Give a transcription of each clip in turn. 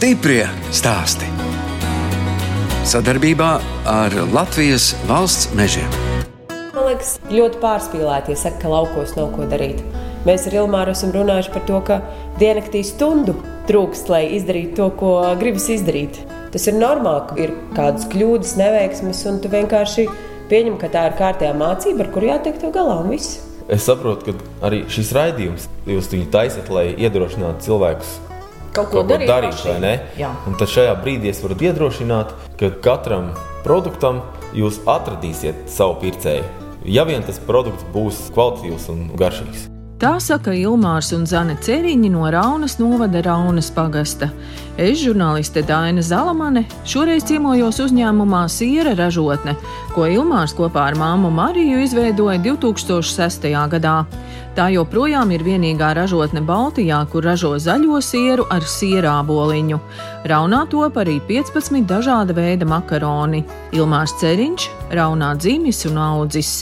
Stiprie stāsti. Sadarbībā ar Latvijas valsts mežiem. Man liekas, ļoti pārspīlēti, ja saka, ka laukos nav ko darīt. Mēs ar Ilmāru esam runājuši par to, ka diennaktī stundu trūkst, lai izdarītu to, ko gribas izdarīt. Tas ir normāli, ka ir kādas kļūdas, neveiksmes, un tu vienkārši pieņem, ka tā ir kārtējā mācība, ar kuru jātiek tev galā un viss. Es saprotu, ka arī šis raidījums, jūs viņu taisat, lai iedrošinātu cilvēkus Kaut ko darīt darīt paši. vai ne? Jā. Un tad šajā brīdī es varu iedrošināt, ka katram produktam jūs atradīsiet savu pircēju. Ja vien tas produkts būs kvalitatīvs un garšīgs. Tā saka Ilmārs un Zane Ceriņi no Raunas novada Raunas pagasta. Es, žurnāliste Daina Zalamane, šoreiz ciemojos uzņēmumā Siera ražotne, ko Ilmārs kopā ar māmu Mariju izveidoja 2006. gadā. Tā joprojām ir vienīgā ražotne Baltijā, kur ražo zaļo sieru ar sierāboliņu. Raunā top arī 15 dažāda veida makaroni. Ilmārs Ceriņš, Raunā dzimis un audzis.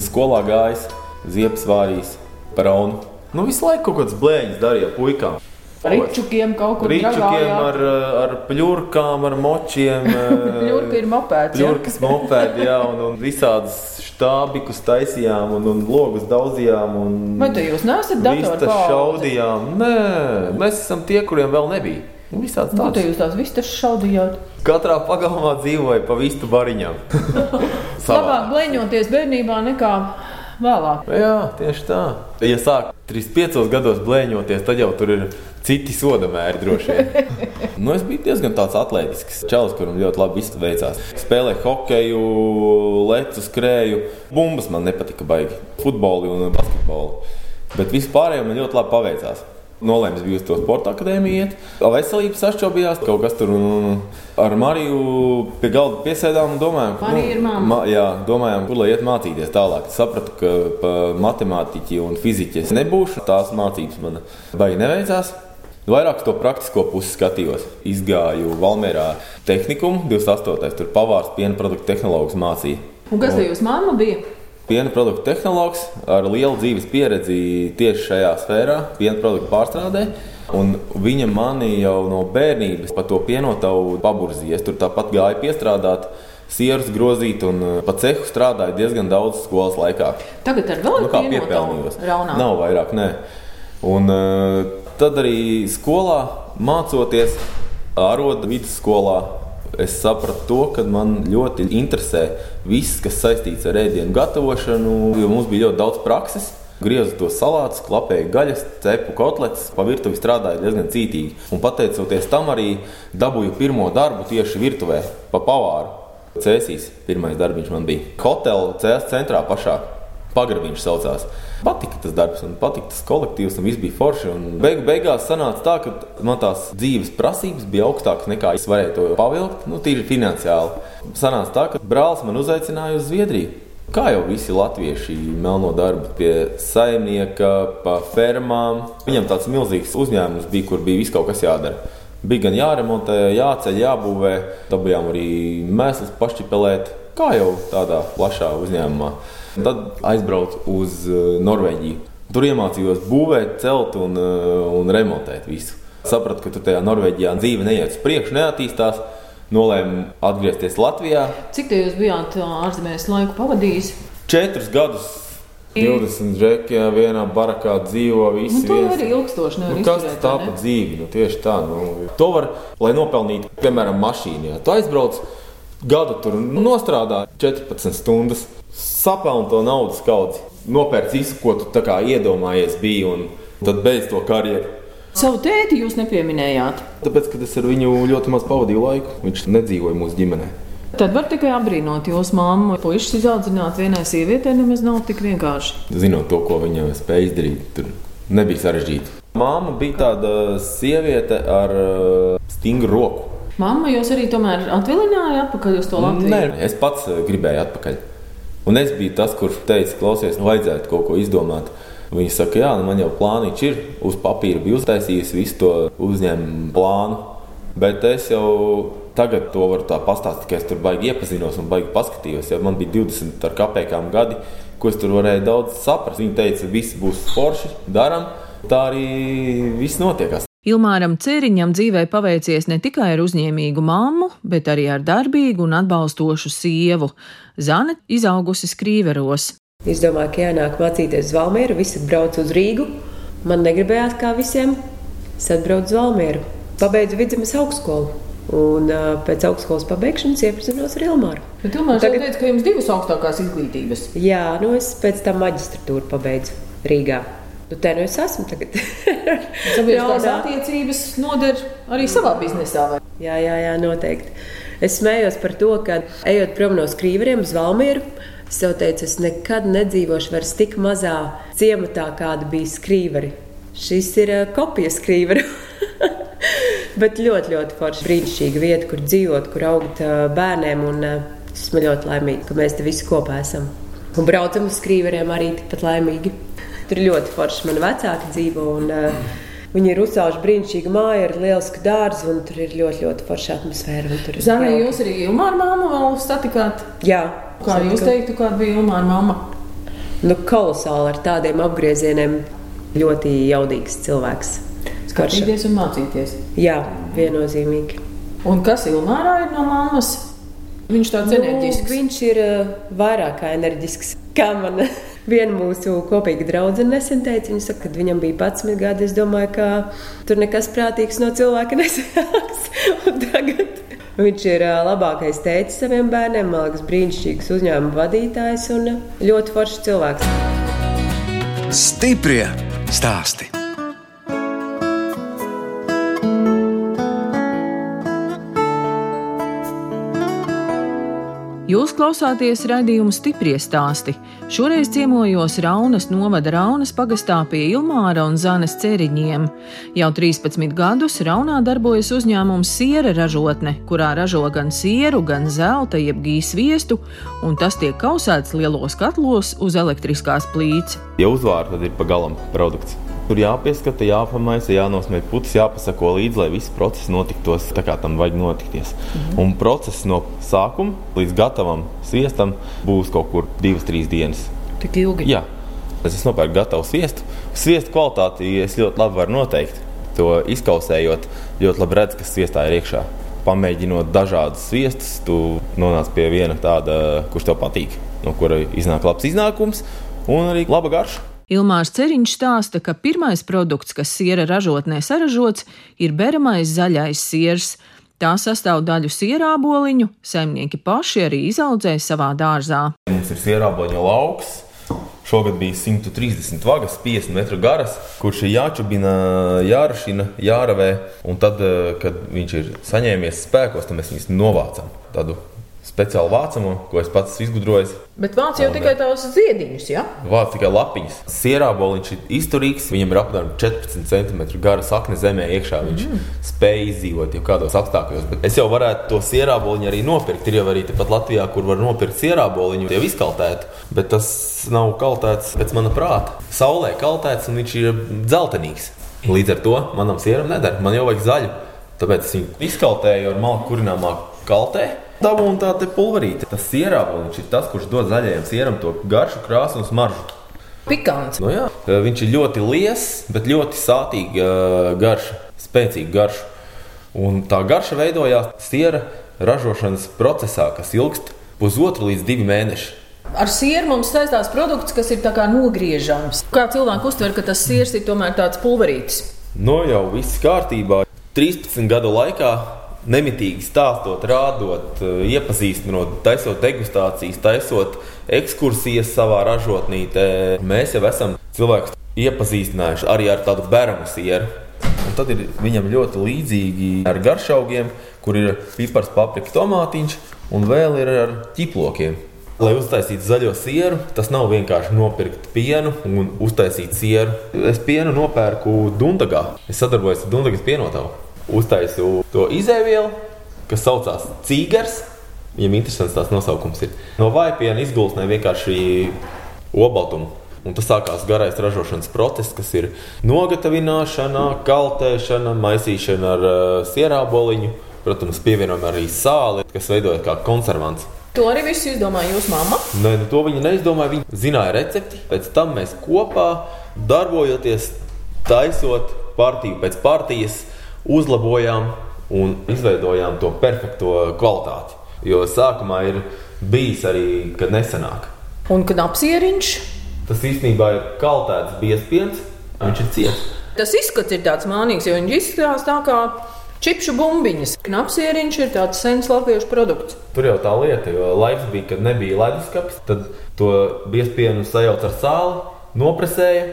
Skolā gājis, ziepes vārījis, paraunu. Nu, visu laiku kaut kādas blēņas darīja puikām. Ričukiem kaut kur Rīčukiem ar, ar pļurkām, ar močiem. Ļurka ir mopēds. Pļurkas mopēdi, jā, un, un visādas štābikus taisījām un, un logus daudzījām. Un Vai tu jūs neesat datoru šaudījām. Nē, mēs esam tie, kuriem vēl nebija. Nu, Visāds te tāds. jūs tās vistas šaudījāt? Katrā pagalmā dzīvoja pa vistu bariņām. Labāk bleņoties bērnībā nekā vēlāk. Jā, tieši tā. Ja sāk 35 gados blēņoties, tad jau tur ir citi soda mēri droši vien. nu, es biju diezgan tāds atletisks čalis, kuram ļoti labi viss veicās. Spēlēju hokeju, lecu, skrēju. Bumbas man nepatika baigi. Futbolu un basketbolu. Bet vispārējo man ļoti labi paveicās. Nolēmis bija uz to sporta akadēmiju iet. Veselība sašķobījās, kaut kas tur un ar Mariju pie galda piesēdām un domājām, ka, mamma. ma, jā, domājām, kur lai iet mācīties tālāk. Sapratu, ka par matemātiķi un fiziķi es nebūšu. Tās mācības man baigi neveicās. Vairāk to praktisko pusi skatījos. Izgāju Valmērā tehnikumu, 28. tur pavārs piena produktu tehnoloģijas mācīja. Un kas te jūs mamma bija? Piena produktu tehnoloģis ar lielu dzīves pieredzi tieši šajā sfērā, piena produktu pārstrādē. Un viņa mani jau no bērnības pa to pienotavu paburzīja. Es tur tāpat gāju piestrādāt, sierus grozīt un uh, pa cehu strādāju diezgan daudz skolas laikā. Tagad ar vēl Nu, kā vienu piepelnījos. Raunā. Nav vairāk, nē. Un uh, tad arī skolā mācoties, arodu vidusskolā, es sapratu to, ka man ļoti interesē viss, kas saistīts ar ēdienu gatavošanu, jo mums bija ļoti daudz prakses. Griezu to salātus, klapēju gaļas, cepu kotletes, pa virtuvi strādāju diezgan cītīgi. Un pateicoties tam arī dabūju pirmo darbu tieši virtuvē, pa pavāru. Cēsīs pirmais darbs man bija. Hotela CS centrā pašā. Pagrabiņš saucās. Patika tas darbs, un patika tas kolektīvs, un viss bija forši. Beigu beigās sanāca tā, ka man tās dzīves prasības bija augstākas nekā es varēju to pavilkt, nu, tīri finansiāli. Sanāca tā, ka brālis man uzaicināja uz Zviedriju. Kā jau visi latvieši melno darbu pie saimnieka, pa fermām. Viņam tāds milzīgs uzņēmums bija, kur bija viss kaut kas jādara. Bija gan jāremontē, jāceļ, jābūvē, dabūjām arī mēslus pašķipelēt, kā jau tādā plašā uzņēmumā. Tad aizbraucu uz eh, Norvēģiju. Tur iemācījos būvēt, celt un, eh, un remontēt visu. Sapratu, ka tur tajā Norvēģijā dzīve neiet uz priekšu, neattīstās. Nolēmu atgriezties Latvijā. Cik te jūs bijāt ā, ārzemēs laiku pavadījis? Četrus gadus, 20 žekiem, vienā barakā dzīvo visi. Nu, to arī ilgstoši nevar Nu, izturēt, tā vai ne? pa dzīvi? Nu, tieši tā. Nu, to var, lai nopelnītu, piemēram, mašīnā. Tu aizbrauc gadu tur un nostrādā 14 stundas, sapelni to naudas kaudzi, nopērc visu, ko tu iedomājies bija, un tad beidz to karjeru. Savu tēti jūs nepieminējāt. Tāpēc, kad es ar viņu ļoti maz pavadīju laiku, viņš nedzīvoja mūsu ģimenē. Tad var tikai apbrīnot jūsu mammu. Puisis izaudzināt vienai sievietei nemaz nav tik vienkārši. Zinot to, ko viņa spēja izdarīt, tur nebija sarežģīti. Māma bija tāda sieviete ar uh, stingru roku. Mamma jūs arī tomēr atvilināja atpakaļ uz to Latviju. Nē, es pats eh, gribēju atpakaļ. Un es biju tas, kurš teica, klausies, vajadzētu kaut ko izdomāt. Viņa saka, jā, nu man jau plāniņš ir. Uz papīra bija uztaisījis visu to uzņēmumu plānu. Bet es jau tagad to varu tā pastāstīt, ka es tur baigi iepazinos un baigi paskatījos. Ja man bija 20 ar kapekām gadi, ko es tur varēju daudz saprast. Viņa teica, viss būs forši, darām. Tā arī viss notiekās. Ilmāram Cēriņam dzīvē paveicies ne tikai ar uzņēmīgu mammu, bet arī ar darbīgu un atbalstošu sievu. Zane izaugusi skrīveros. Izdomāju, ka jānāk mācīties uz Valmieru, visi brauc uz Rīgu. Man negribējās kā visiem. Es atbraucu uz Valmieru, pabeidzu vidzemes augstskolu. Un uh, pēc augstskolas pabeigšanas iepazinos ar Ilmāru. Bet Ilmārs Tagad... teica, ka jums divas augstākās izglītības. Jā, nu es pēc tam maģistratūru pabeidzu Rīgā. Nu, te nu es esmu tagad. Sabiedriskās attiecības noder arī savā biznesā. Vai? Jā, jā, jā, noteikti. Es smējos par to, ka ejot prom no skrīveriem uz Valmieru, es jau teicu, es nekad nedzīvošu vairs tik mazā ciematā, kāda bija skrīveri. Šis ir uh, kopija skrīveru. Bet ļoti, ļoti forša, brīnišķīga vieta, kur dzīvot, kur augt uh, bērniem. Un, es esmu ļoti laimīga, ka mēs te visi kopā esam. Un braucam uz skrīveriem arī tikpat laimīgi. Tur ir ļoti forši. Mani vecāki dzīvo. Un, uh, Viņi ir uzcēluši brīnišķīgu māju ar lielisku dārzu, un tur ir ļoti, ļoti forša atmosfēra. ir Zanē, jūs arī Ilmāra mammu vēl satikāt. Jā, Kā jūs teiktu, kāda bija Ilmāra mamma? Nu, kolosāli ar tādiem apgriezieniem. Ļoti jaudīgs cilvēks. Skatīties un mācīties. Jā, viennozīmīgi. Un kas Ilmārā ir no mammas? Viņš tāds Nu, enerģisks. viņš ir uh, vairāk enerģisks. Kā man viena mūsu kopīga draudzene nesen teica, viņa saka, kad viņam bija 11 gadi, es domāju, ka tur nekas prātīgs no cilvēka nesāks. Tagad viņš ir labākais teicis saviem bērniem, man liekas, brīnišķīgs uzņēmuma vadītājs un ļoti foršs cilvēks. Stiprie stāsti. Jūs klausāties raidījumu stipri stāstī. Šoreiz ciemojos Raunas novada Raunas pagastā pie Ilmāra un Zanes ceriņiem. Jau 13 gadus Raunā darbojas uzņēmums Siera ražotne, kurā ražo gan sieru, gan zelta, jeb gīs viestu, un tas tiek kausēts lielos katlos uz elektriskās plīts. Ja uzvāra, tad ir pagalam produkts. Tur jāpieskata, jāpamaisa, jānosmēķ putas, jāpasako līdzi, lai viss process notiktos tā, kā tam vajag notikties. -hmm. Un process no sākuma līdz gatavam sviestam būs kaut kur divas, trīs dienas. Tik ilgi. Jā, es esmu nopērcis gatavu sviestu. Sviestu kvalitāti es ļoti labi varu noteikt. To izkausējot, ļoti labi redz, kas sviestā ir iekšā. Pamēģinot dažādas sviestus, tu nonāc pie viena tāda, kurš tev patīk, no kura iznāk labs iznākums un arī laba garša. Ilmārs Ceriņš stāsta, ka pirmais produkts, kas siera ražotnē saražots, ir beramais zaļais siers. Tā sastāvdaļu sierāboliņu saimnieki paši arī izaudzēja savā dārzā. Mums ir sierāboņa lauks. Šogad bija 130 vagas, 50 metru garas, kurš ir jāčubina, jārašina, jāravē. Un tad, eh, kad viņš ir saņēmies spēkos, tad mēs viņus novācam. Tādu speciālu vācamo, ko es pats esmu izgudrojis. Bet vāc jau tikai tās ziediņus, ja? Vāc tikai lapiņas. Sierāboliņš ir izturīgs, viņam ir apmēram 14 cm gara sakne zemē iekšā. Viņš mm. spēj izdzīvot jau kādos apstākļos. Bet es jau varētu to sierāboliņu arī nopirkt. Ir jau arī tepat Latvijā, kur var nopirkt sierāboliņu, jau izkaltētu. Bet tas nav kaltēts pēc mana prāta. Saulē kaltēts un viņš ir dzeltenīgs. Līdz ar to manam sieram nedara. Man jau vajag zaļu. Tāpēc es viņu izkaltēju ar malku kurināmā kaltē. Dabūju tā te pulverīte. Tas sierāboliņš ir tas, kurš dod zaļajam sieram to garšu, krāsu un smaržu. Pikants. Nu, jā, viņš ir ļoti liels, bet ļoti sātīga uh, garša, spēcīga garša. Un tā garša veidojās siera ražošanas procesā, kas ilgst pusotru līdz divi mēneši. Ar sieru mums saistās produkts, kas ir kā nogriežams. Kā cilvēki uztver, ka tas siers ir tomēr tāds pulverītis? No Nu, jau viss kārtībā. 13 gadu laikā nemitīgi stāstot, rādot, eh, iepazīstinot, taisot degustācijas, taisot ekskursijas savā ražotnī. Mēs jau esam cilvēkus iepazīstinājuši arī ar tādu bērnu sieru. Un tad ir viņam ļoti līdzīgi ar garšaugiem, kur ir pipars, paprika, tomātiņš un vēl ir ar ķiplokiem. Lai uztaisītu zaļo sieru, tas nav vienkārši nopirkt pienu un uztaisīt sieru. Es pienu nopērku Dundagā. Es sadarbojos ar Dundagas pienotavu. Uztaisīju to izēvielu, kas saucās Cīgars. Viņam interesants tās nosaukums ir. No vājpiena izgulsnē vienkārši obaltumu. Un tas sākās garais ražošanas process, kas ir nogatavināšana, kaltēšana, maisīšana ar uh, sierāboliņu. Protams, pievienojam arī sāli, kas veidojas kā konservants. To arī viss izdomāja jūsu mamma. Nē, nu, to viņa neizdomāja. Viņa zināja recepti. Pēc tam mēs kopā darbojoties, taisot partiju pēc partijas uzlabojām un izveidojām to perfekto kvalitāti. Jo sākumā ir bijis arī, kad nesenāk. Un knapsieriņš. Tas īstenībā ir kaltēts biespiens, viņš ir ciets. Tas izskats ir tāds mānīgs, jo viņš izskatās tā kā čipšu bumbiņas. Knapsieriņš ir tāds sens latviešu produkts. Tur jau tā lieta, jo laiks bija, kad nebija leduskapis, tad to biespienu sajauc ar sāli, nopresēja,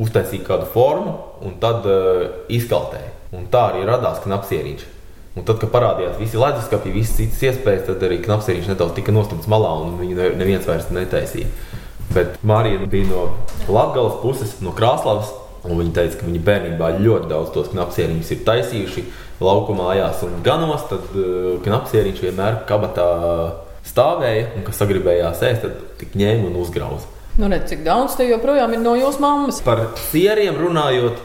uztaisīja kādu formu un tad uh, izkaltēja. Un tā arī radās knapsieriņš. Un tad, kad parādījās visi leduskapi, visas citas iespējas, tad arī knapsieriņš nedaudz tika nostumts malā un viņu neviens vairs netaisīja. Bet Marija bija no Latvijas puses, no Krasnodarbas. Viņa teica, ka viņa bērnībā ļoti daudz tos knapsieriņus ir taisījuši laukumā, mājās un ganos. Tad uh, knapsieriņš vienmēr kabatā stāvēja un, kas sagribējās ēst, tad tik ņēma un uzgrauza. Nu, redz, cik daudz te joprojām ir no jūsu mammas. Par sieriem runājot,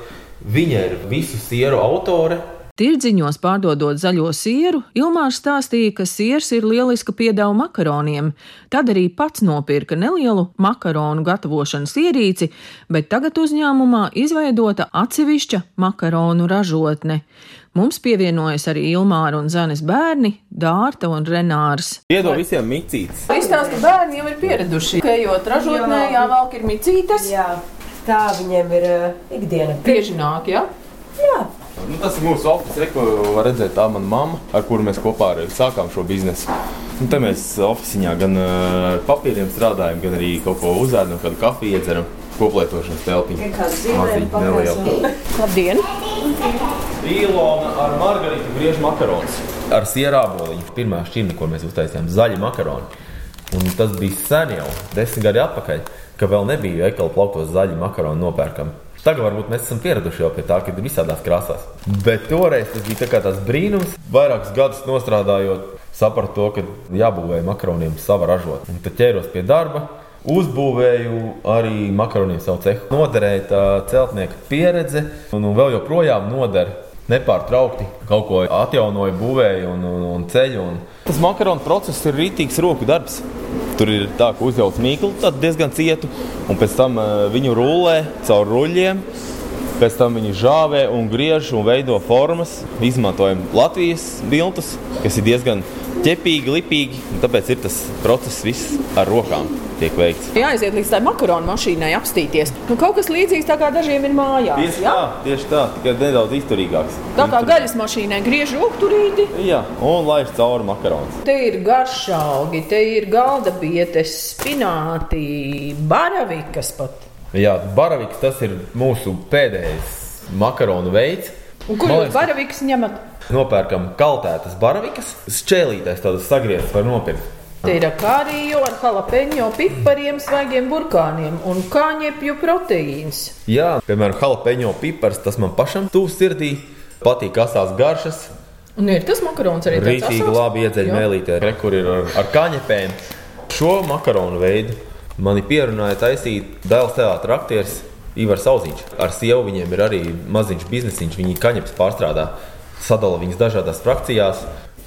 viņa ir visu sieru autore. Tirdziņos pārdodot zaļo sieru, Ilmārs stāstīja, ka siers ir lieliska piedeva makaroniem. Tad arī pats nopirka nelielu makaronu gatavošanas ierīci, bet tagad uzņēmumā izveidota atsevišķa makaronu ražotne. Mums pievienojas arī Ilmāra un Zanes bērni, Dārta un Renārs. Iedod visiem micītes. Izstāsta, ka bērni jau ir pieraduši, ka ejot ražotnē, jāvelk ir micītes. Jā, tā viņiem ir uh, ikdiena. Bieži nāk, jā? Jā. Nu, tas ir mūsu oficiāls, ko var redzēt. Tā ir mana mamma, ar kuru mēs kopā arī sākām šo biznesu. Un te mēs oficiālā gan ar papīriem strādājam, gan arī kaut ko uzēdam, kādu kafiju iedzeram. Koplietošanas telpiņu. Maziņu, nelielu. Labdien! Ilona ar margarītu griež makaronus. Ar sierāboliņu. Pirmā šķirne, ko mēs uztaisījām, zaļi makaroni. Un tas bija sen jau, desmit gadi atpakaļ, ka vēl nebija veikala plauktos zaļi makaroni nopērkami. Tagad varbūt mēs esam pieraduši jau pie tā, ka ir visādās krāsās. Bet toreiz tas bija tā tāds brīnums, vairākus gadus strādājot, sapratu to, ka jābūvē makaroniem sava ražot. Un tad ķēros pie darba. Uzbūvēju arī makaroniem savu cehu. Noderēja tā celtnieka pieredze, un, un vēl joprojām noder nepārtraukti kaut ko atjaunoju, būvēju un, un, un ceļu. Un... Tas makaronu process ir rītīgs roku darbs. Tur ir tā, ka uzjauc mīklu diezgan cietu, un pēc tam uh, viņu rullē caur ruļļiem. Pēc tam viņi žāvē un griež un veido formas. Izmantojam Latvijas bildes, kas ir diezgan ķepīgi, lipīgi. Tāpēc ir tas process viss ar rokām tiek veikts. Jāaiziet līdz tai makaronu mašīnai apstīties. Nu, kaut kas līdzīgs tā kā dažiem ir mājās. Tieši jā? tā, tieši tā, tikai nedaudz izturīgāks. Tā kā gaļas mašīnai griež rūkturīti. Jā, un laiž cauri makaronus. Te ir garšaugi, te ir galda bietes, spināti, baravikas pat. Jā, baraviks tas ir mūsu pēdējais makaronu veids. Un kur jūs baravikas ņemat? Nopērkam kaltētas baravikas, šķēlītēs tādas sagrieztas var nopirkt. Te ir kariju ar jalapeņo pipariem, svaigiem burkāniem un kāņepju proteīns. Jā, piemēram, jalapeņo pipars, tas man pašam tūs sirdī, patīk asās garšas, Un ir tas makarons arī tāds rītīgi labi iedzeļ Jā. mēlītē, re, kur ir ar, ar kaņepēm. Šo makaronu veidu mani pierunāja taisīt dēls teātris aktieris Ivars Auziņš. Ar sievu viņiem ir arī maziņš biznesiņš, viņi kaņepes pārstrādā, sadala viņas dažādās frakcijās.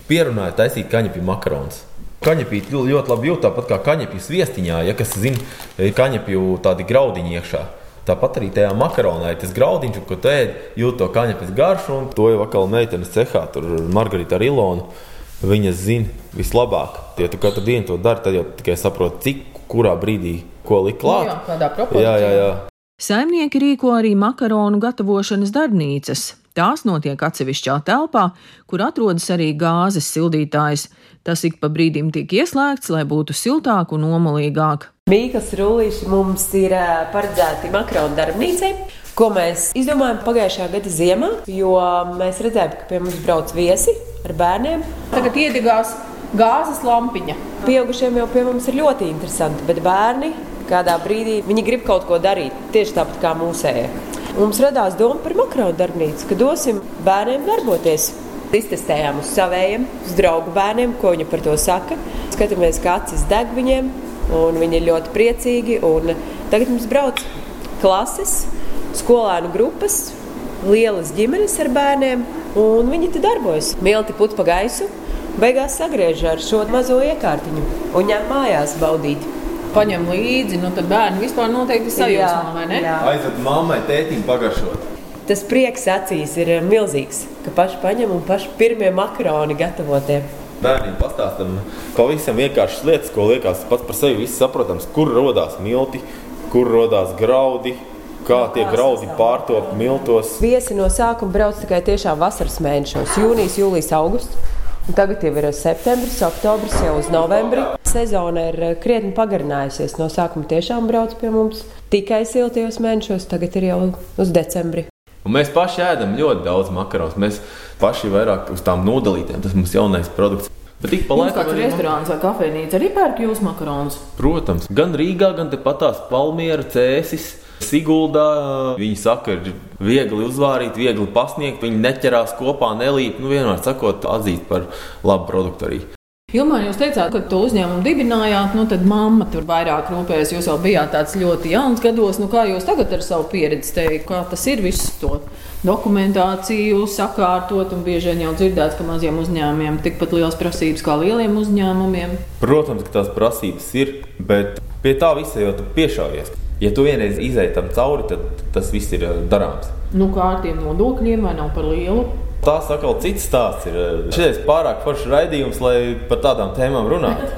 Pierunāja taisīt kaņepju makaronus. Kaņepīt ļo- ļoti labi jūt, tāpat kā kaņepju viestiņā, ja kas zina, ir kaņepju tādi graudiņi iekšā. Tāpat arī tajā makaronā ir tas graudiņš, ko tu ēd, jūt to kaņepes garšu, un to jau vakar meitenes cehā, tur Margarita ar Ilonu. Viņas zina vislabāk. Ja tu katru dienu to dari, tad jau tikai saproti, cik kurā brīdī ko likt klāt. Nu Jā, jā, jā, jā. Saimnieki rīko arī makaronu gatavošanas darbnīcas. Tās notiek atsevišķā telpā, kur atrodas arī gāzes sildītājs. Tas ik pa brīdim tiek ieslēgts, lai būtu siltāk un omulīgāk. Mīklas rullīši mums ir paredzēti makaronu darbnīcai, ko mēs izdomājām pagājušā gada ziemā, jo mēs redzējām, ka pie mums brauc viesi ar bērniem. Tagad iedegās gāzes lampiņa. Pieaugušiem jau pie mums ir ļoti interesanti, bet bērni kādā brīdī viņi grib kaut ko darīt, tieši tāpat kā mūsējie. Mums radās doma par makaronu darbnīcu, ka dosim bērniem darboties. Iztestējām uz saviem, uz draugu bērniem, ko viņi par to saka. Skatāmies, kā acis deg viņiem, un viņi ir ļoti priecīgi. Tagad mums brauc klases, skolēnu grupas, lielas ģimenes ar bērniem, un viņi te darbojas. Milti put pa gaisu, beigās sagriež ar šo mazo iekārtiņu un ņem mājās baudīt. Paņem līdzi, nu tad bērni vispār noteikti sajūsmā, vai ne? Aizved mammai, tētim pagaršot. Tas prieks acīs ir eh, milzīgs, ka paši paņem un paši pirmie makaroni gatavotie. Bērniem pastāstām pavisam vienkāršas lietas, ko liekas pats par sevi saprotams, kur radās milti, kur radās graudi, kā tie graudi pārtop miltos. Viesi no sākuma brauc tikai tiešām vasaras mēnešos, jūnijas, jūlijas, augusts. Un tagad jau ir septembris, oktobris, jau uz novembri. Sezona ir eh, krietni pagarinājusies. No sākuma tiešām brauc pie mums tikai siltajos mēnešos, tagad ir jau uz decembri. Un mēs paši ēdam ļoti daudz makaronus. Mēs paši vairāk uz tām nodalītēm. Tas mums jaunais produkts. Bet ik pa laikam kāds restorāns vai kafejnīca arī pērk jūsu makaronus? Protams, gan Rīgā, gan tepatās Palmiera, Cēsis, Siguldā. Viņi saka, ir viegli uzvārīt, viegli pasniegt. Viņi neķerās kopā, nelīp. Nu, vienmēr sakot, atzīt par labu produktu arī. Ilmā, jūs teicāt, ka to uzņēmumu dibinājāt, nu tad mamma tur vairāk rūpējas. Jūs jau bijāt tāds ļoti jauns gados. Nu, kā jūs tagad ar savu pieredzi teikt, kā tas ir visu to dokumentāciju sakārtot? Un bieži vien jau dzirdēts, ka maziem uzņēmumiem tikpat liels prasības kā lieliem uzņēmumiem. Protams, ka tās prasības ir, bet pie tā visa jau tu piešāvies. Ja tu vienreiz izēji tam cauri, tad tas viss ir eh, darāms. Nu, kā ar tiem nodokļiem, vai nav par lielu? Tas atkal cits stāsts ir. Šis ir pārāk foršs raidījums, lai par tādām tēmām runātu.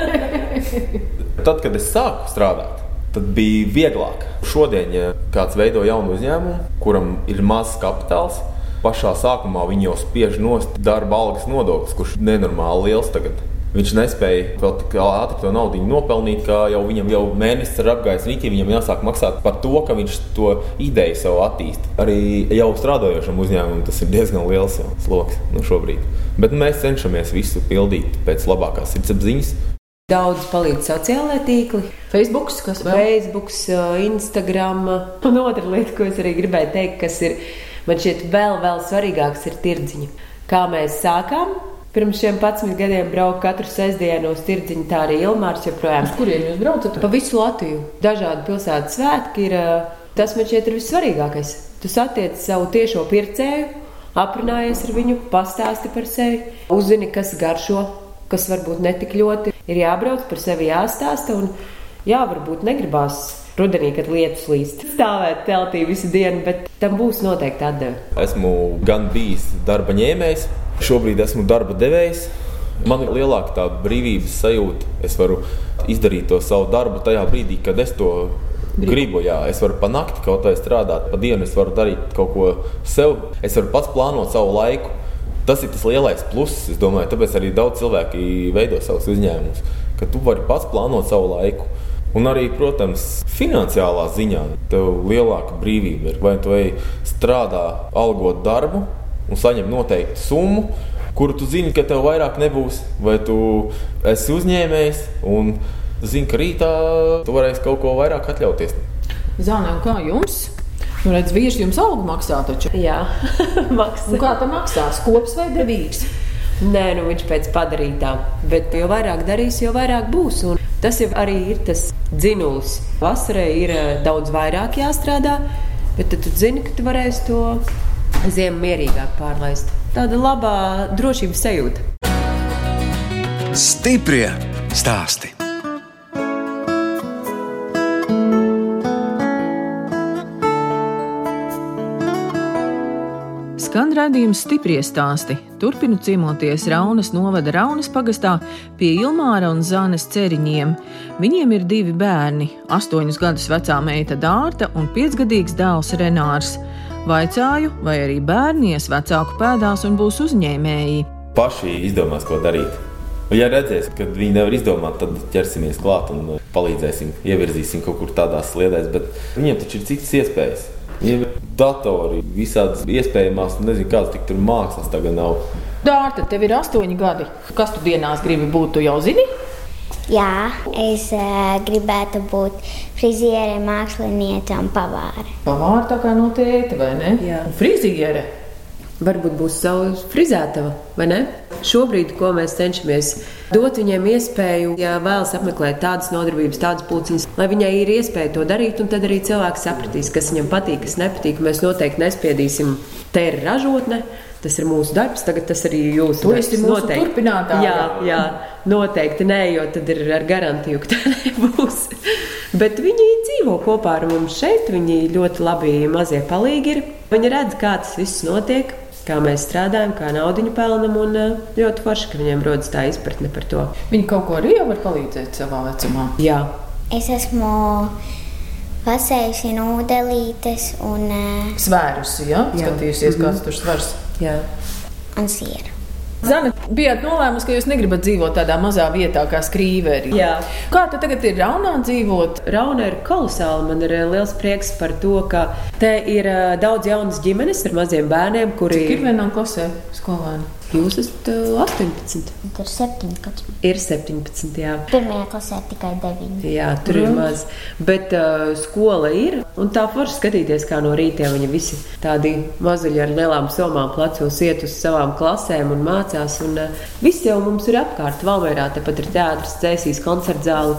Tad, kad es sāku strādāt, tad bija vieglāk. Šodien, ja kāds veido jaunu uzņēmumu, kuram ir mazs kapitāls, pašā sākumā viņi jau spiež nost darba algas nodoklis, kurš ir nenormāli liels tagad. Viņš nespēja vēl tik ātri to naudu nopelnīt, kā jau viņam jau mēnesis ir apgājis rītī. Viņam jāsāk maksāt par to, ka viņš to ideju sev attīstīja. Arī jau strādājošam uzņēmumam tas ir diezgan liels sloks nu, šobrīd. Bet mēs cenšamies visu pildīt pēc labākās sirdsapziņas. Daudz palīdz sociālai tīkli, Facebook, kas vēl? Facebook, Instagram. Un otra lieta, ko es arī gribēju teikt, kas ir man šķiet vēl, vēl svarīgāks, ir tirdziņa. Kā mēs sākām? Pirms šiem 11 gadiem braucu katru sestdienu uz tirdziņu, tā arī Ilmārs joprojām. Uz kurien jūs braucat? Pa visu Latviju. Dažādi pilsētu svētki ir. Tas man šķiet ir vissvarīgākais. Tu satiec savu tiešo pircēju, aprunājies ar viņu, pastāsti par sevi, uzzini, kas garšo, kas varbūt netik ļoti ir jābrauc par sevi jāstāsta. Un, jā, varbūt negribās rudenī, kad lietus līst, stāvēt teltī visu dienu, bet tam būs noteikti atdeve. Esmu gan bijis darba ņēmējs, šobrīd esmu darba devējs. Man ir lielāka tā brīvības sajūta. Es varu izdarīt to savu darbu tajā brīdī, kad es to gribu. Jā, es varu pa nakti kaut kā strādāt, pa dienu es varu darīt kaut ko sev. Es varu pats plānot savu laiku. Tas ir tas lielais pluss. Es domāju, tāpēc arī daudz cilvēki veido savus uzņēmumus, ka tu vari pats plānot savu laiku. Un arī, protams, finansiālā ziņā tev lielāka brīvība ir. Vai tu ej strādā, algot darbu un saņem noteiktu summu, kuru tu zini, ka tev vairāk nebūs, vai tu esi uzņēmējs un zini, ka rītā tu varēsi kaut ko vairāk atļauties. Zānē, un kā jums? Nu, redz, vīrs jums algu maksā taču. Jā, Un maksā. kā tam maksās? Kops vai devīgs? Nē, nu viņš pēc padarītā. Bet jo vairāk darīs, jo vairāk būs. Un tas jau arī ir tas dzinulis. Vasarai ir eh, daudz vairāk jāstrādā, bet tad tu zini, ka tu varēsi to ziemu mierīgāk pārlaist. Tāda labā drošības sajūta. Stiprie stāsti. Redzējums stipri stāsti. Turpinu ciemoties Raunas novada Raunas pagastā pie Ilmāra un Zānes ceriņiem. Viņiem ir divi bērni - astoņus gadus vecā meita Dārta un piecgadīgs dēls Renārs. Vaicāju, vai arī bērni ies vecāku pēdās un būs uzņēmēji. Paši izdomās, ko darīt. Ja redzēs, ka viņi nevar izdomāt, tad ķersimies klāt un palīdzēsim, ievirzīsim kaut kur tādās sliedēs. Bet viņiem taču ir citas iespējas. Ir datori, visādas iespējamās, nezinu, kādas tik tur mākslas tagad nav. Dārta, tev ir astoņi gadi. Kas tu dienās gribi būt? Tu jau zini? Jā, es uh, gribētu būt friziere, māksliniece un pavāre. Pavāra tā kā no tēta, vai ne? Jā. Un Friziere. Varbūt būs savs frizētava, vai ne? Šobrīd, ko mēs cenšamies dot viņiem iespēju, ja vēlas apmeklēt tādas nodarbības, tādas pulciņas, lai viņai ir iespēja to darīt, un tad arī cilvēks sapratīs, kas viņam patīk, kas nepatīk. Mēs noteikti nespiedīsim, te ir ražotne. Tas ir mūsu darbs, tagad tas arī jūsu Tu darbs. esi mūsu turpinātāja. Jā, jā, noteikti nē, jo tad ir ar garantiju, ka tā nebūs. Bet viņi dzīvo kopā ar mums šeit. Viņi ļoti labi mazie palīgi ir. Viņi redz, kā tas viss notiek, kā mēs strādājam, kā naudu pelnām. Un eh, ļoti forši, ka viņiem rodas tā izpratne par to. Viņi kaut ko arī var palīdzēt savā vecumā. Jā, Es esmu pasējusi nūdelītes un, uh, Svērusi, ja? Jā. skatījusies, kāds tur svars. jā. un sieru. Zana, bijāt nolēmusi, ka jūs negribat dzīvot tādā mazā vietā kā skrīveri. Jā. Kā tad tagad ir raunā dzīvot? Rauna ir kolosāla. Man ir eh, liels prieks par to, ka te ir eh, daudz jaunas ģimenes ar maziem bērniem, kuri Cik ir vienā klasē skolēni? Jūs esat eh, 18, Tur ir 17. ir 17. Jā. Pirmajā klasē tikai 9. Jā, tur ir maz. Bet uh, skola ir. Un tā forši skatīties, kā no rīta viņi visi tādi mazuļi ar lielām somām plecos iet uz savām klasēm un mācās. Un, uh, viss jau mums ir apkārt. Valmērā tepat ir teātris, cēsīs, koncertzāle.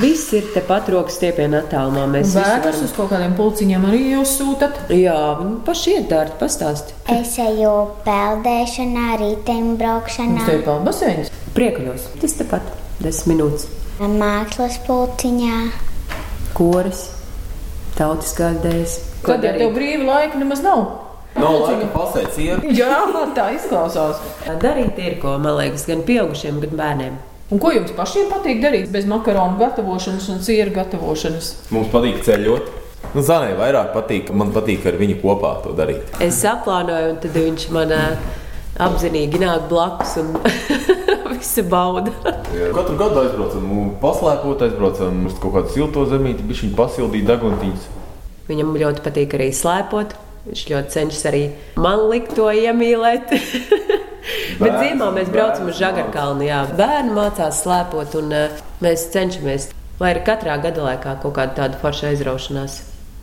Viss ir tepat rokas stiepienā attālumā. Mēs Bērnus varam. uz kaut kādiem pulciņiem arī jūs sūtat. Jā, paši iet dārti pastāst. Es eju peldēšanā, riteņbraukšanā, Mums te ir pelnbaseins. Priekuļos. Tas tepat. Desmit minūtes. mākslas pulciņā. Koris, tautiskās dēļas. Kad jau tev brīva laika nemaz nav? Nav laika pasēt sieru. Jā, tā izklausās. Darīt ir ko, man liekas, gan pieaugušiem, gan bērniem. Un ko jums pašiem patīk darīt bez makaronu gatavošanas un sieru gatavošanas? Mums patīk ceļot. Nu, Zanai vairāk patīk, man patīk ar viņu kopā to darīt. Es saplānoju, un tad viņš man apzinīgi nāk blakus un visu bauda. Katru gadu aizbraucam, paslēpot, aizbraucam uz kaut kādu silto zemīti, bija viņa pasildīt deguntīņus. Viņam ļoti patīk arī slēpot. Viņš ļoti cenšas arī man likt to iemīlēt. Bet ziemā mēs braucam uz Žagarkalnu. Jā, bērni mācās slēpot, un uh, mēs cenšamies, lai ir katrā gada laikā kaut kāda tāda forša aizraušanās.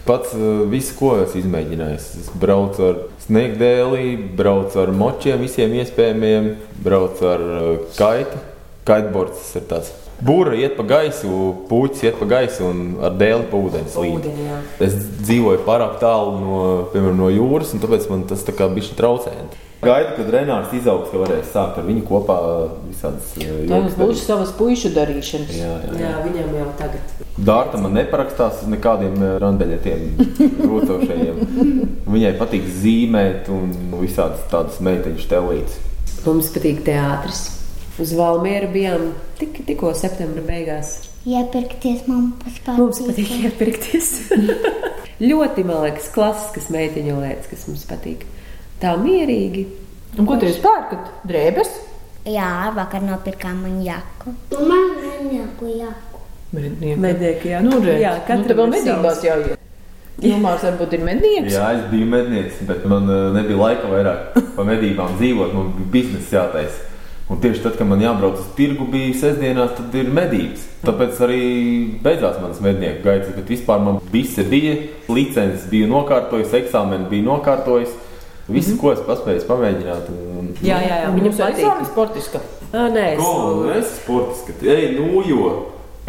Pats uh, visu, ko esmu izmēģinājis. Es braucu ar sniegdēlī, braucu ar močiem, visiem iespējamiem, braucu ar kaitu. Kaitbords tas ir tāds. Būra iet pa gaisu, puķis iet pa gaisu un ar dēli pa ūdeni slīd. Es dzīvoju pārāk tālu no, piemēram, no jūras, un tāpēc man tas tā kā bija traucē. Gaidu, kad Renārs izaugs, ka varēs sākt ar viņu kopā visādas uh, Tā jokas būs darīt. savas puišu darīšanas. Jā, jā, jā. Jā, viņam jau tagad. Dārta man neparakstās uz nekādiem eh, randeļiem, rūcošajiem. Viņai patīk zīmēt un visādas tādas meiteņu stelītes. Mums patīk teātris. Uz Valmieru bijām tik, tikko septembra beigās. Iepirkties mums Mums patīk iepirkties. ļoti, man liekas, klasiskas meiteņu lietas, kas mums patīk. Tā mierīgi. Un ko jūs pērkat? Drēbes? Jā, vakar nopirkām man jaku. Man vienīgo jaku. Mednieki. Mednieki, jā. Nu, re. Jā, nu, katram tev vēl medībās jāiet. Jumārs varbūt ir mednieks. Jā, es biju mednieks, bet man eh, nebija laika vairāk pa medībām dzīvot. Man bija biznesa jātaisa. Un tieši tad, kad man jābrauc uz tirgu, bija sestdienās, tad ir medības. Tāpēc arī beidzās manas mednieku gaitas. Bet vispār man visi bija licences, bija nokārtojis, eksāmeni bija nokārtojis. Visu, ko es paspēju pamēģināt. Un, Jā, jā, jā. Viņam patīk. ir sportiska. Ā, Nē, es, Ko, es sportiski, ej, nu jo.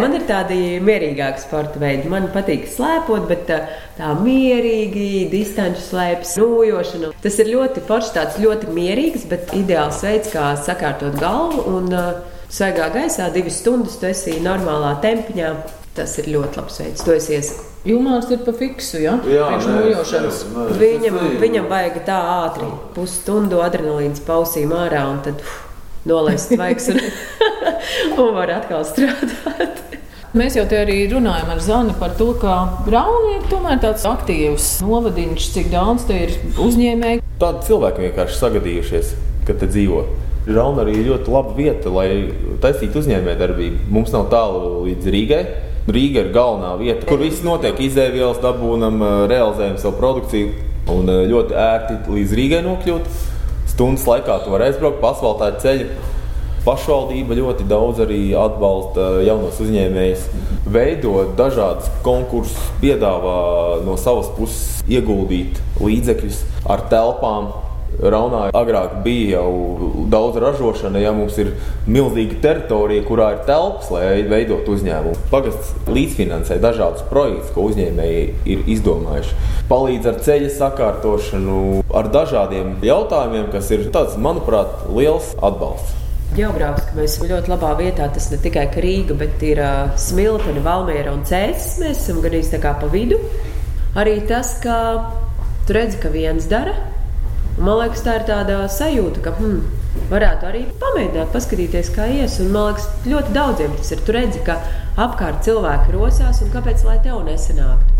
man ir tādi mierīgāki sporta veidi. Man patīk slēpot, bet tā, tā mierīgi, distanču slēpes, nojošana. Tas ir ļoti foršs, tāds ļoti mierīgs, bet ideāls veids, kā sakārtot galvu. Un uh, svaigā gaisā divas stundas tu esi normālā tempiņā. Tas ir ļoti labs veids. To es iesaku. Jumārs ir pa fiksu, ja? Priekš nojošanas. Viņam, viņam vajag tā ātri, pusstundu adrenalīns pausīm ārā un tad uf, nolaist svaigs un, un var atkal strādāt. Mēs jau te arī runājam ar Zani par to, ka Braunī ir tomēr tāds aktīvs novadiņš, cik daudz te ir uzņēmēji. Tādi cilvēki vienkārši sagadījušies, ka te dzīvo. Rauna arī ir ļoti laba vieta, lai taisītu uzņēmējdarbību. Mums nav tālu līdz Rīgai. Rīga ir galvenā vieta, kur viss notiek. Izēvielas dabūnam, eh, realizējam savu produkciju. Un eh, ļoti ērti līdz Rīgai nokļūt. Stundas laikā tu vari aizbraukt pa asfaltētu ceļu. Pašvaldība ļoti daudz arī atbalsta jaunos uzņēmējus, veidot dažādas konkursus, piedāvā no savas puses ieguldīt līdzekļus ar telpām. Raunā agrāk bija jau daudz ražošana, ja mums ir milzīga teritorija, kurā ir telpas, lai veidotu uzņēmumu. Pagasts līdzfinansē dažādus projektus, ko uzņēmēji ir izdomājuši. Palīdz ar ceļa sakārtošanu, ar dažādiem jautājumiem, kas ir tāds, manuprāt, liels atbalsts. Geogrāfiski mēs esam ļoti labā vietā. Tas ne tikai Rīga, bet ir uh, Smiltene, Valmiera un Cēsis. Mēs esam gan īsti tā kā pa vidu. Arī tas, ka tu redzi, ka viens dara. Man liekas, tā ir tāda sajūta, ka hmm, varētu arī pamēģināt, paskatīties, kā ies. Un, man liekas, ļoti daudziem tas ir. Tu redzi, ka apkārt cilvēki rosās, un kāpēc lai tev nesanāktu?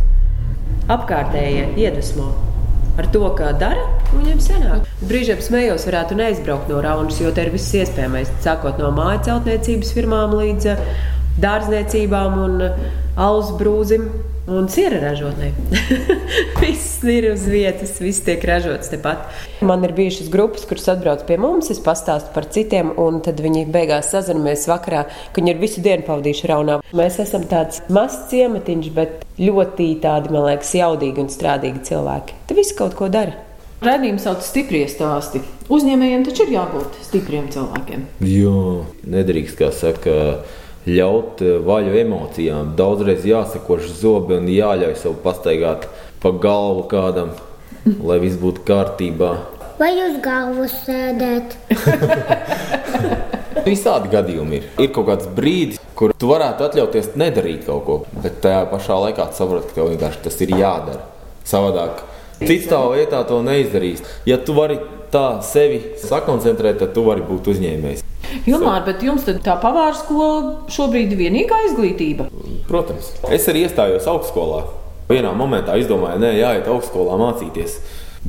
Apkārtējie iedvesmo ar to, kā dara, viņiem sanāk. Brīžiem smējos, varētu neizbraukt no raunas, jo te ir viss iespējamais. Sākot no mājas celtniecības firmām līdz eh, dārzniecībām un eh, alus brūzim. Un siera ražotnē. viss ir uz vietas, viss tiek ražots tepat. Man ir bijušas grupas, kuras atbrauc pie mums, es pastāstu par citiem, un tad viņi beigās sazināmies vakarā, ka viņi ir visu dienu pavadījuši raunā. Mēs esam tāds mazs ciematiņš, bet ļoti tādi, man liekas, jaudīgi un strādīgi cilvēki. Te viss kaut ko dara. Radījums sauc stiprie stāsti. Uzņēmējiem taču ir jābūt stipriem cilvēkiem. Jā, nedrīkst, kā saka, ļaut eh, vaļu emocijām. Daudzreiz jāsakoš zobi un jāļauj sev pastaigāt pa galvu kādam, lai viss būtu kārtībā. Vai uz galvas sēdēt? Visādi gadījumi ir. Ir kaut kāds brīdis, kur tu varētu atļauties nedarīt kaut ko, bet tajā pašā laikā saproti, ka tev vienkārši tas ir jādara. Savādāk cits tavā vietā to neizdarīs. Ja tu vari tā sevi sakoncentrēt, tad tu vari būt uzņēmējs. Ilmār, bet jums tā pavāra skola šobrīd ir vienīgā izglītība? Protams. Es arī iestājos augstskolā. Vienā momentā izdomāju, nē, jāiet augstskolā mācīties.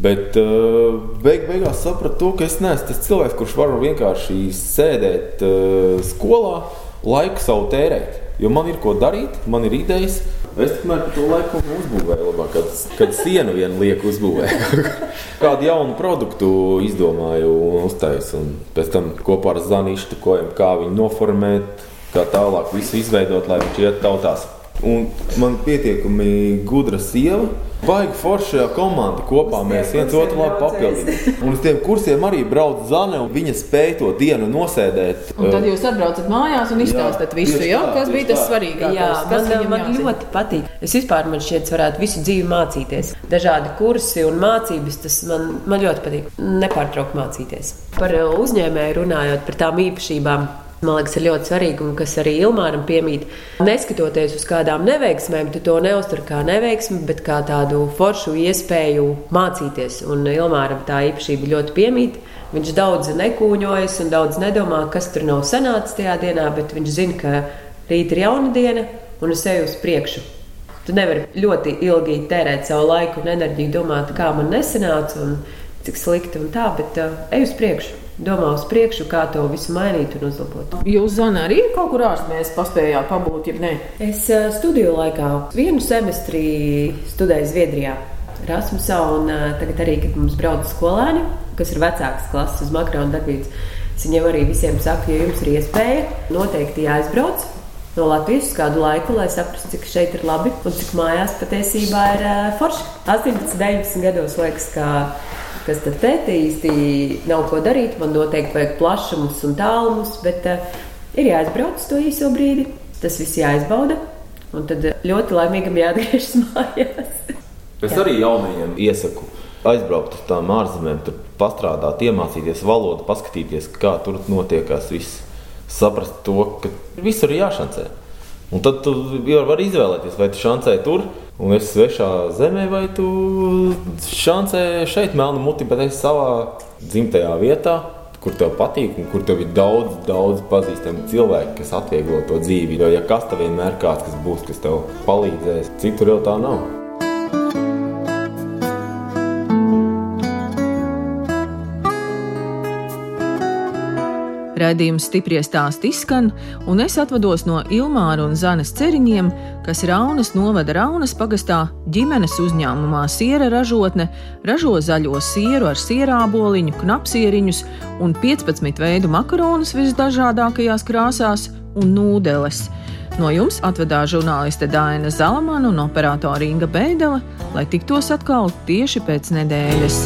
Bet uh, beig beigās sapratu, to, ka es neesmu tas cilvēks, kurš var vienkārši sēdēt uh, skolā, laiku savu tērēt. Jo man ir ko darīt, man ir idejas. Es tikmēr par to laiku uzbūvēju labāk, kad, kad sienu vienu lieku uzbūvēju. Kādu jaunu produktu izdomāju un uztaisīju. Pēc tam kopā ar Zanīšu tukojam, kā viņu noformēt, kā tālāk visu izveidot, lai viņš iet tautās. Un man pietiekami gudra sieva Baigi foršajā komanda kopā mēs viens otru labi papildinām. Un uz tiem kursiem arī brauc Zane, un viņa spēja to dienu nosēdēt. Un tad jūs atbraucat mājās un izstāstat visu, jā, jā, kas bija tas svarīgākais. Jā, man, man jāzina. ļoti patīk. Es vispār man šķiet, varētu visu dzīvi mācīties. Dažādi kursi un mācības, tas man, man ļoti patīk. Nepārtraukt mācīties. Par uzņēmēju runājot, par tām īpašībām. Man liekas, ir ļoti svarīgi, un kas arī Ilmāram piemīt. Neskatoties uz kādām neveiksmēm, tu to neuztur kā neveiksmi, bet kā tādu foršu iespēju mācīties. Un Ilmāram tā īpašība ļoti piemīt. Viņš daudz nekūņojas un daudz nedomā, kas tur nav sanācis tajā dienā, bet viņš zina, ka rīt ir jauna diena un es eju uz priekšu. Tu nevari ļoti ilgi tērēt savu laiku un enerģiju, domāt, kā man nesanāca un cik slikti un tā, bet uh, ej uz priekšu domā uz priekšu, kā to visu mainīt un uzlabot. Jūs, Zana, arī kaut kur ārzemēs paspējāt pabūt, ja ne? Es uh, studiju laikā vienu semestri studēju Zviedrijā. Rasmusā, un uh, tagad arī, kad mums brauc skolēni, kas ir vecākas klases uz makrona darbības, es viņiem arī visiem saku, ja jums ir iespēja, noteikti jāizbrauc no Latvijas uz kādu laiku, lai saprastu, cik šeit ir labi un cik mājās patiesībā ir uh, forši. 18, 19 gados liekas, ka kas tad te īsti nav ko darīt. Man noteikti vajag plašumus un tālumus, bet uh, ir jāizbrauc to īso brīdi. Tas viss jāizbauda, un tad ļoti laimīgam jāatgriežas mājās. es arī jaunajiem iesaku aizbraukt uz tām ārzemēm, tur pastrādāt, iemācīties valodu, paskatīties, kā tur notiekās viss. Saprast to, ka visur ir jāšancē. Un tad tu vari izvēlēties, vai tu šancē tur, un esi svešā zemē, vai tu šancē šeit, melnu muti, bet esi savā dzimtajā vietā, kur tev patīk, un kur tev ir daudz, daudz pazīstami cilvēki, kas atvieglo to dzīvi. Jo, ja kas tev vienmēr kāds, kas būs, kas tev palīdzēs, citur jau tā nav. Raidījums stipri stāst izskan, un es atvados no Ilmāra un Zanes ceriņiem, kas Raunas novada Raunas pagastā ģimenes uzņēmumā Siera ražotne ražo zaļo sieru ar sierāboliņu, knapsieriņus un 15 veidu makaronus visdažādākajās krāsās un nūdeles. No jums atvedās žurnāliste Dāna Zalamana un operātore Inga Beidela, lai tiktos atkal tieši pēc nedēļas.